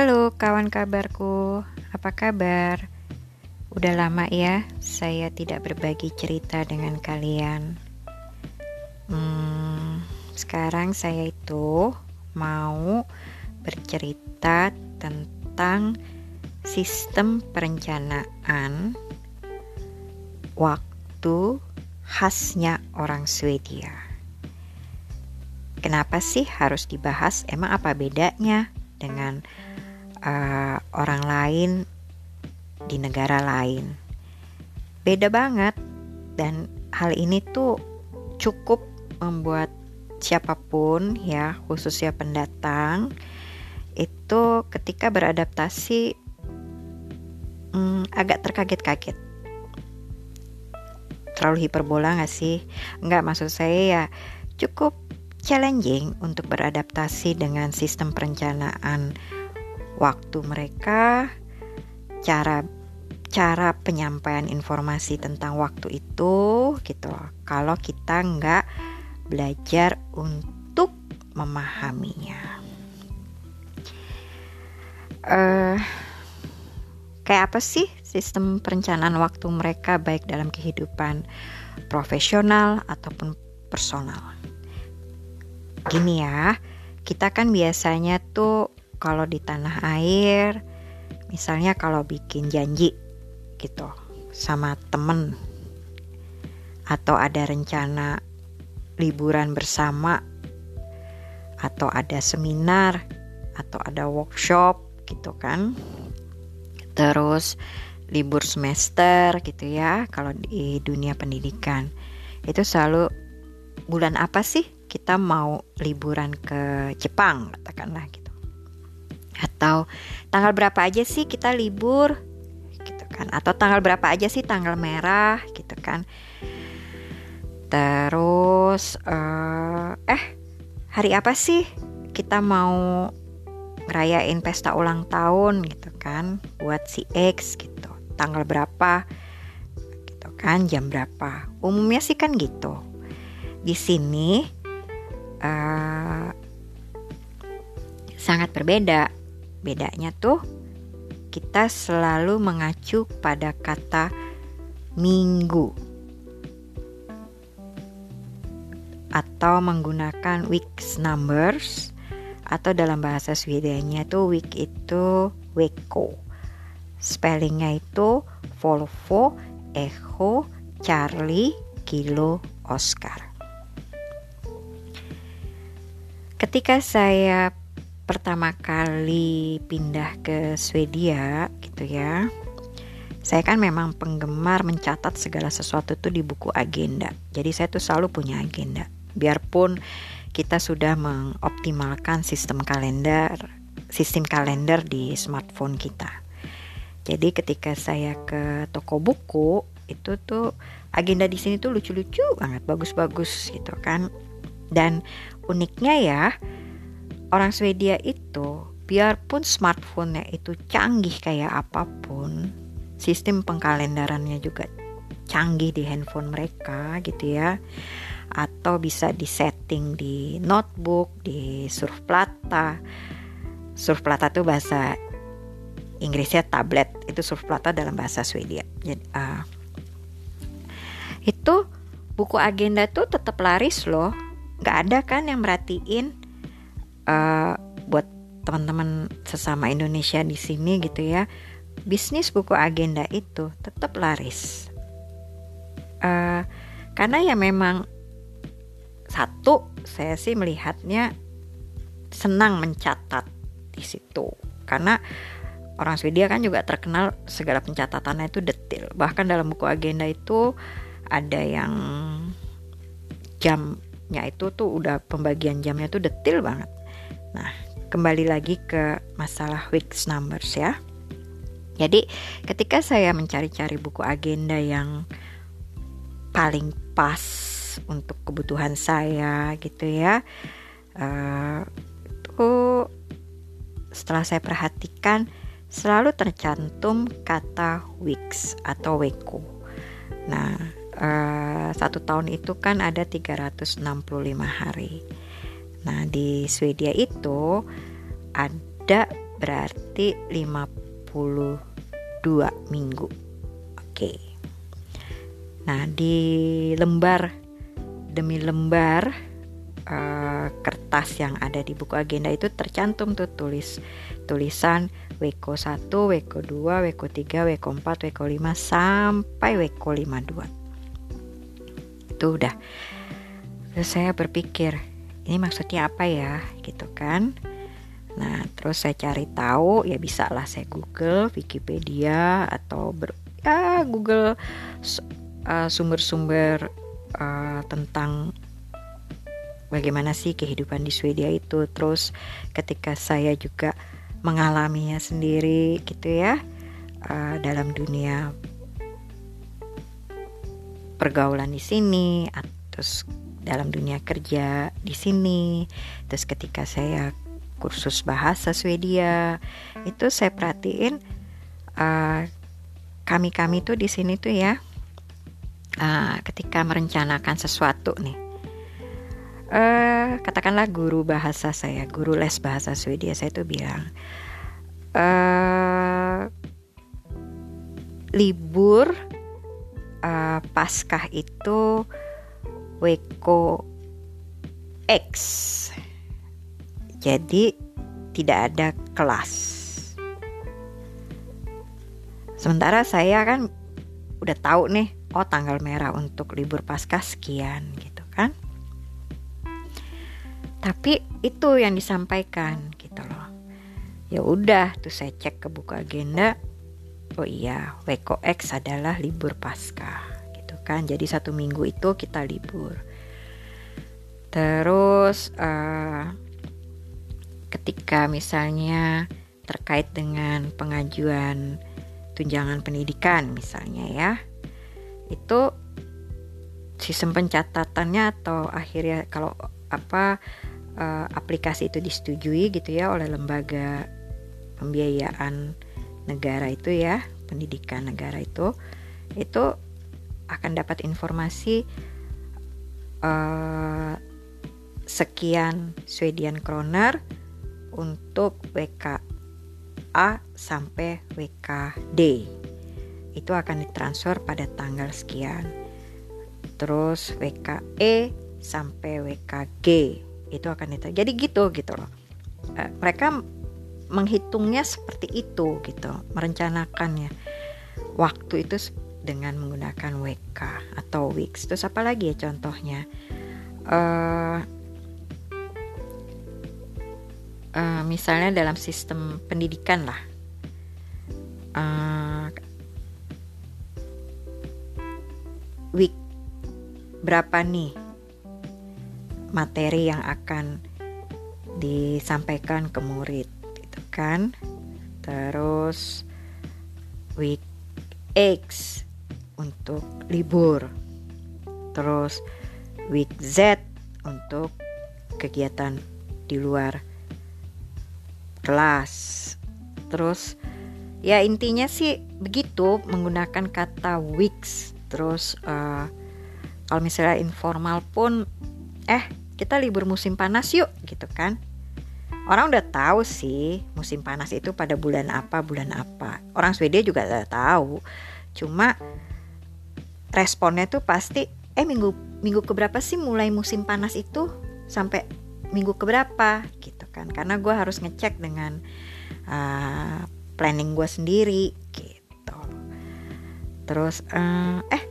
Halo kawan kabarku, apa kabar? Udah lama ya saya tidak berbagi cerita dengan kalian. Hmm, sekarang saya itu mau bercerita tentang sistem perencanaan waktu khasnya orang Swedia. Kenapa sih harus dibahas? Emang apa bedanya dengan uh, orang lain di negara lain? Beda banget, dan hal ini tuh cukup membuat siapa pun ya, khususnya pendatang, itu ketika beradaptasi hmm, agak terkaget-kaget. Terlalu hiperbola gak sih? Enggak, maksud saya ya cukup challenging untuk beradaptasi dengan sistem perencanaan waktu mereka, cara cara penyampaian informasi tentang waktu itu gitu Kalau kita nggak belajar untuk memahaminya. Uh, kayak apa sih sistem perencanaan waktu mereka baik dalam kehidupan profesional ataupun personal? Gini ya, kita kan biasanya tuh kalau di tanah air, misalnya kalau bikin janji gitu sama temen atau ada rencana liburan bersama atau ada seminar atau ada workshop gitu kan. Terus libur semester gitu ya kalau di dunia pendidikan. Itu selalu bulan apa sih kita mau liburan ke Jepang katakanlah gitu atau tanggal berapa aja sih kita libur gitu kan. Atau tanggal berapa aja sih tanggal merah gitu kan. Terus uh, eh hari apa sih kita mau ngerayain pesta ulang tahun gitu kan buat si X gitu. Tanggal berapa gitu kan jam berapa. Umumnya sih kan gitu. Di sini uh, sangat berbeda. Bedanya tuh kita selalu mengacu pada kata minggu atau menggunakan weeks numbers atau dalam bahasa Swedenya tuh week itu weko. Spellingnya itu Volvo, Echo, Charlie, Kilo, Oscar. Ketika saya pertama kali pindah ke Swedia gitu ya. Saya kan memang penggemar mencatat segala sesuatu itu di buku agenda. Jadi saya tuh selalu punya agenda. Biarpun kita sudah mengoptimalkan sistem kalender, sistem kalender di smartphone kita. Jadi ketika saya ke toko buku itu tuh agenda di sini tuh lucu-lucu banget, bagus-bagus gitu kan. Dan uniknya ya, orang Swedia itu biarpun smartphone-nya itu canggih kayak apa pun, sistem pengkalendarannya juga canggih di handphone mereka gitu ya. Atau bisa disetting di notebook, di surfplata. Surfplata itu bahasa Inggrisnya tablet, itu surfplata dalam bahasa Swedia. Jadi uh, itu buku agenda tuh tetap laris loh nggak ada kan yang merhatiin uh, buat teman-teman sesama Indonesia di sini gitu ya. Bisnis buku agenda itu tetap laris. Uh, karena ya memang satu saya sih melihatnya senang mencatat di situ. Karena orang Swedia kan juga terkenal segala pencatatannya itu detail bahkan dalam buku agenda itu ada yang jam jamnya itu tuh udah pembagian jamnya tuh detail banget. Nah, kembali lagi ke masalah weeks numbers ya. Jadi, ketika saya mencari-cari buku agenda yang paling pas untuk kebutuhan saya gitu ya, uh, itu setelah saya perhatikan selalu tercantum kata weeks atau weko. Nah, uh, satu tahun itu kan ada 365 hari. Nah di Swedia itu ada berarti 52 minggu. Oke. Nah, di lembar demi lembar uh, kertas yang ada di buku agenda itu tercantum tuh tulis tulisan Weko 1, Weko 2, Weko 3, Weko 4, Weko 5 sampai Weko 52. Itu udah. Terus saya berpikir, ini maksudnya apa ya? Gitu kan. Nah, terus saya cari tahu, ya bisa lah saya Google, Wikipedia atau ber, ya Google uh, sumber-sumber uh, tentang bagaimana sih kehidupan di Swedia itu. Terus ketika saya juga mengalaminya sendiri gitu ya uh, dalam dunia pergaulan di sini, terus dalam dunia kerja di sini, terus ketika saya kursus bahasa Swedia itu saya perhatiin uh, kami-kami tuh di sini tuh ya uh, ketika merencanakan sesuatu nih uh, katakanlah guru bahasa saya guru les bahasa Swedia saya tuh bilang uh, libur uh, paskah itu Weko X jadi tidak ada kelas. Sementara saya kan udah tahu nih, oh tanggal merah untuk libur pasca sekian gitu kan. Tapi itu yang disampaikan gitu loh. Ya udah tuh saya cek ke buku agenda. Oh iya, Weko X adalah libur pasca kan. Jadi satu minggu itu kita libur. Terus uh, ketika misalnya terkait dengan pengajuan tunjangan pendidikan misalnya ya itu sistem pencatatannya atau akhirnya kalau apa uh, aplikasi itu disetujui gitu ya oleh lembaga pembiayaan negara itu ya pendidikan negara itu itu akan dapat informasi uh, sekian Swedian kroner untuk WKA sampai WKD itu akan ditransfer pada tanggal sekian. Terus WKE sampai WKG itu akan ditransfer jadi gitu gitu loh. E, mereka menghitungnya seperti itu gitu merencanakannya. Waktu itu dengan menggunakan WK atau Wix terus apa lagi ya contohnya? Uh, uh, misalnya dalam sistem pendidikan lah. Uh, week berapa nih materi yang akan disampaikan ke murid gitu kan? Terus week X untuk libur terus week Z untuk kegiatan di luar kelas. Terus ya intinya sih begitu menggunakan kata weeks. Terus uh, kalau misalnya informal pun eh kita libur musim panas yuk gitu kan. Orang udah tahu sih musim panas itu pada bulan apa, bulan apa. Orang Swedia juga udah tahu. Cuma responnya tuh pasti eh minggu minggu keberapa sih mulai musim panas itu? Sampai minggu keberapa? Gitu kan. Karena gue harus ngecek dengan uh, planning gue sendiri gitu. Terus uh, eh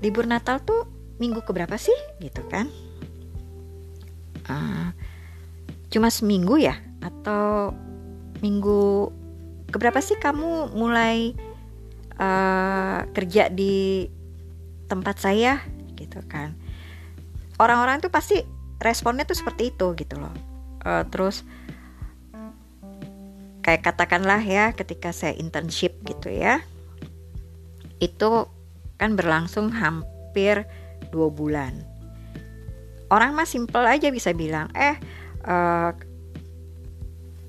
libur Natal tuh minggu keberapa sih? Gitu kan. Uh, cuma seminggu ya? Atau minggu keberapa sih kamu mulai uh, kerja di tempat saya gitu kan. Orang-orang tuh pasti responnya tuh seperti itu gitu loh. Uh, terus kayak katakanlah ya ketika saya internship gitu ya itu kan berlangsung hampir dua bulan. Orang mah simple aja bisa bilang eh uh,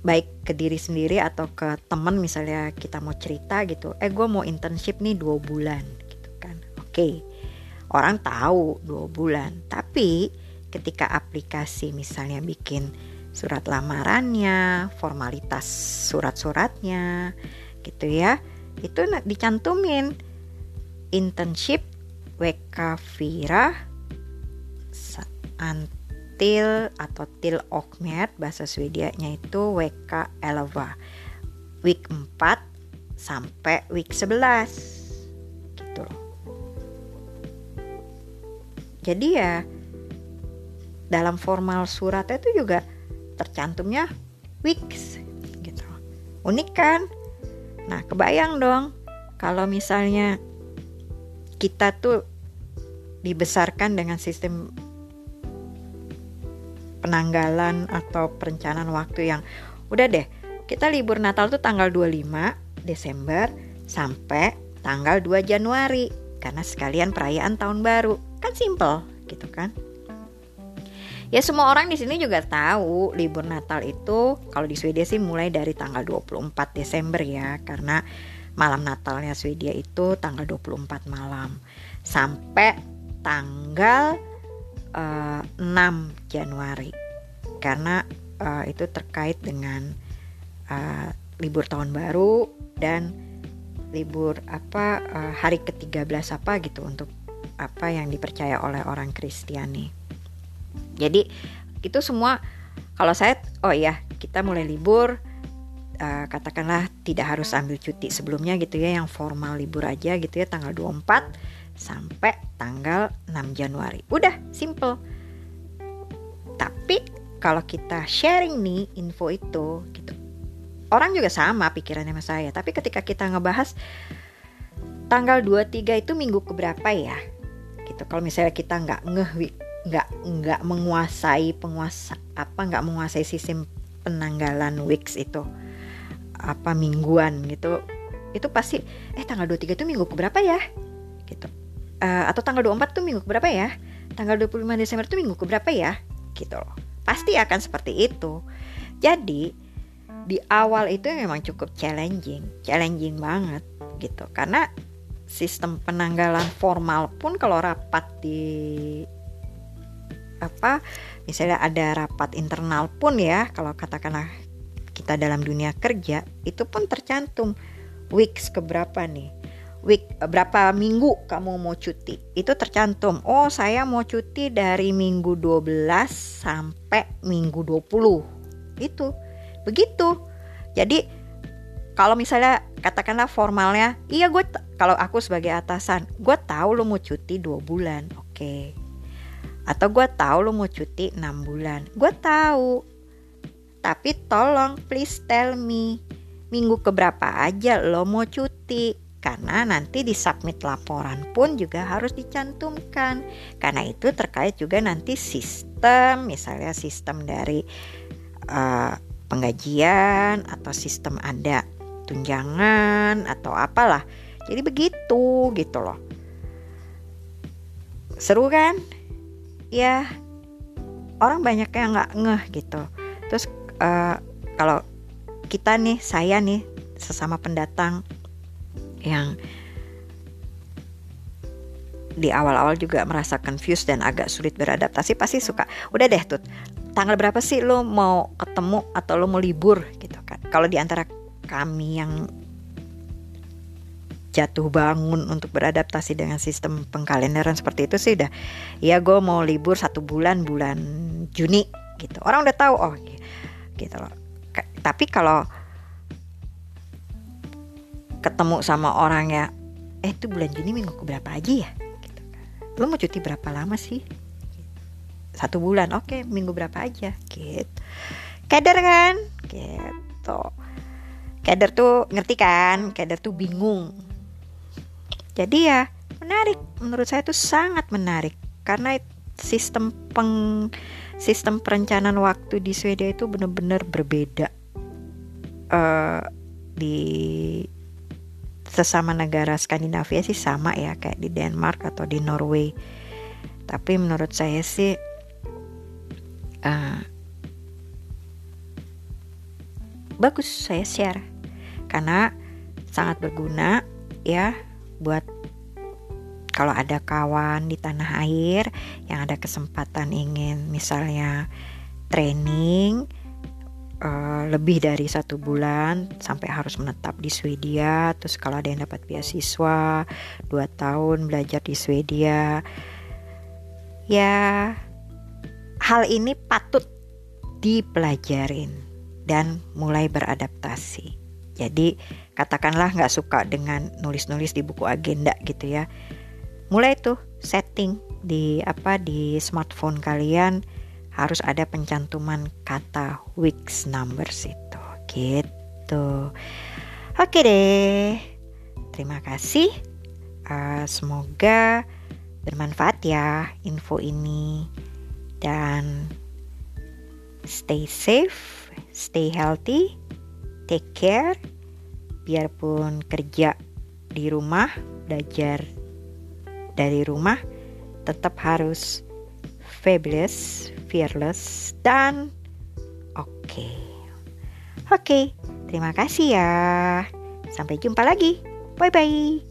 baik ke diri sendiri atau ke temen misalnya kita mau cerita gitu eh gue mau internship nih dua bulan oke orang tahu dua bulan. Tapi ketika aplikasi misalnya bikin surat lamarannya, formalitas surat-suratnya, gitu ya. Itu dicantumin. Internship WK Vira antil atau til okmet bahasa Swedianya itu WK Elva. Week 4 sampai week 11 gitu loh jadi ya dalam formal suratnya itu juga tercantumnya weeks gitu. Unik kan? Nah kebayang dong kalau misalnya kita tuh dibesarkan dengan sistem penanggalan atau perencanaan waktu yang udah deh kita libur Natal tuh tanggal 25 Desember sampai tanggal 2 Januari karena sekalian perayaan tahun baru kan simple gitu kan. Ya semua orang di sini juga tahu libur Natal itu kalau di Swedia sih mulai dari tanggal 24 Desember ya karena malam Natalnya Swedia itu tanggal 24 malam. Sampai tanggal uh, eh, 6 Januari. Karena uh, itu terkait dengan uh, libur tahun baru dan libur apa uh, hari ke-13 apa gitu untuk apa yang dipercaya oleh orang Kristiani. Jadi itu semua kalau saya oh ya kita mulai libur uh, katakanlah tidak harus ambil cuti sebelumnya gitu ya yang formal libur aja gitu ya tanggal 24 sampai tanggal 6 Januari. Udah, simple. Tapi kalau kita sharing nih info itu gitu. Orang juga sama pikirannya sama saya, tapi ketika kita ngebahas tanggal 23 itu minggu keberapa ya? Gitu. Kalau misalnya kita nggak ngeh nggak nggak menguasai penguasa apa nggak menguasai sistem penanggalan weeks itu apa mingguan gitu itu pasti eh tanggal 23 itu minggu keberapa ya gitu uh, atau tanggal 24 tuh minggu berapa ya? Tanggal 25 Desember tuh minggu berapa ya? Gitu loh. Pasti akan seperti itu. Jadi di awal itu memang cukup challenging, challenging banget gitu. Karena sistem penanggalan formal pun kalau rapat di apa misalnya ada rapat internal pun ya kalau katakanlah kita dalam dunia kerja itu pun tercantum. Weeks keberapa nih? Week berapa minggu kamu mau cuti? Itu tercantum. Oh saya mau cuti dari minggu 12 sampai minggu 20 itu. Begitu. Jadi kalau misalnya katakanlah formalnya iya gue kalau aku sebagai atasan gue tahu lo mau cuti dua bulan oke. Okay. atau gue tahu lo mau cuti enam bulan gue tahu. Tapi tolong please tell me minggu keberapa aja lo mau cuti? Karena nanti di submit laporan pun juga harus dicantumkan. Karena itu terkait juga nanti sistem misalnya sistem dari uh, penggajian atau sistem ada tunjangan atau apalah jadi begitu gitu loh. Seru kan? Ya orang banyak yang nggak ngeh gitu. Terus uh, kalau kita nih saya nih sesama pendatang yang di awal-awal juga merasa confused dan agak sulit beradaptasi pasti suka udah deh tuh tanggal berapa sih lo mau ketemu atau lo mau libur? Gitu kan. Kalau di antara kami yang jatuh bangun untuk beradaptasi dengan sistem pengkalenderan seperti itu sih udah. Ya gue mau libur satu bulan bulan Juni gitu. Orang udah tahu oh gitu loh. Tapi kalau ketemu sama orang ya eh itu bulan Juni minggu berapa aja ya? Gitu kan. lo mau cuti berapa lama sih? Satu bulan. Oke minggu berapa aja? Gitu. Keder kan? Gitu. Keder tuh ngerti kan? Keder tuh bingung jadi ya menarik. Menurut saya itu sangat menarik. Karena sistem peng sistem perencanaan waktu di Swedia itu benar-benar berbeda uh, di sesama negara Skandinavia sih sama ya kayak di Denmark atau di Norway. Tapi menurut saya sih uh, bagus saya share. Karena sangat berguna ya buat kalau ada kawan di tanah air yang ada kesempatan ingin misalnya training uh, lebih dari satu bulan sampai harus menetap di Swedia. Terus kalau ada yang dapat beasiswa dua tahun belajar di Swedia, ya hal ini patut dipelajarin dan mulai beradaptasi. Jadi katakanlah nggak suka dengan nulis-nulis di buku agenda gitu ya. Mulai tuh setting di apa di smartphone kalian harus ada pencantuman kata weeks numbers itu gitu. Oke deh. Terima kasih. Uh, semoga bermanfaat ya info ini dan stay safe, stay healthy, take care. Biarpun kerja di rumah, belajar dari rumah, tetap harus fabulous, fearless, dan oke. Okay. Oke, okay, terima kasih ya. Sampai jumpa lagi. Bye bye.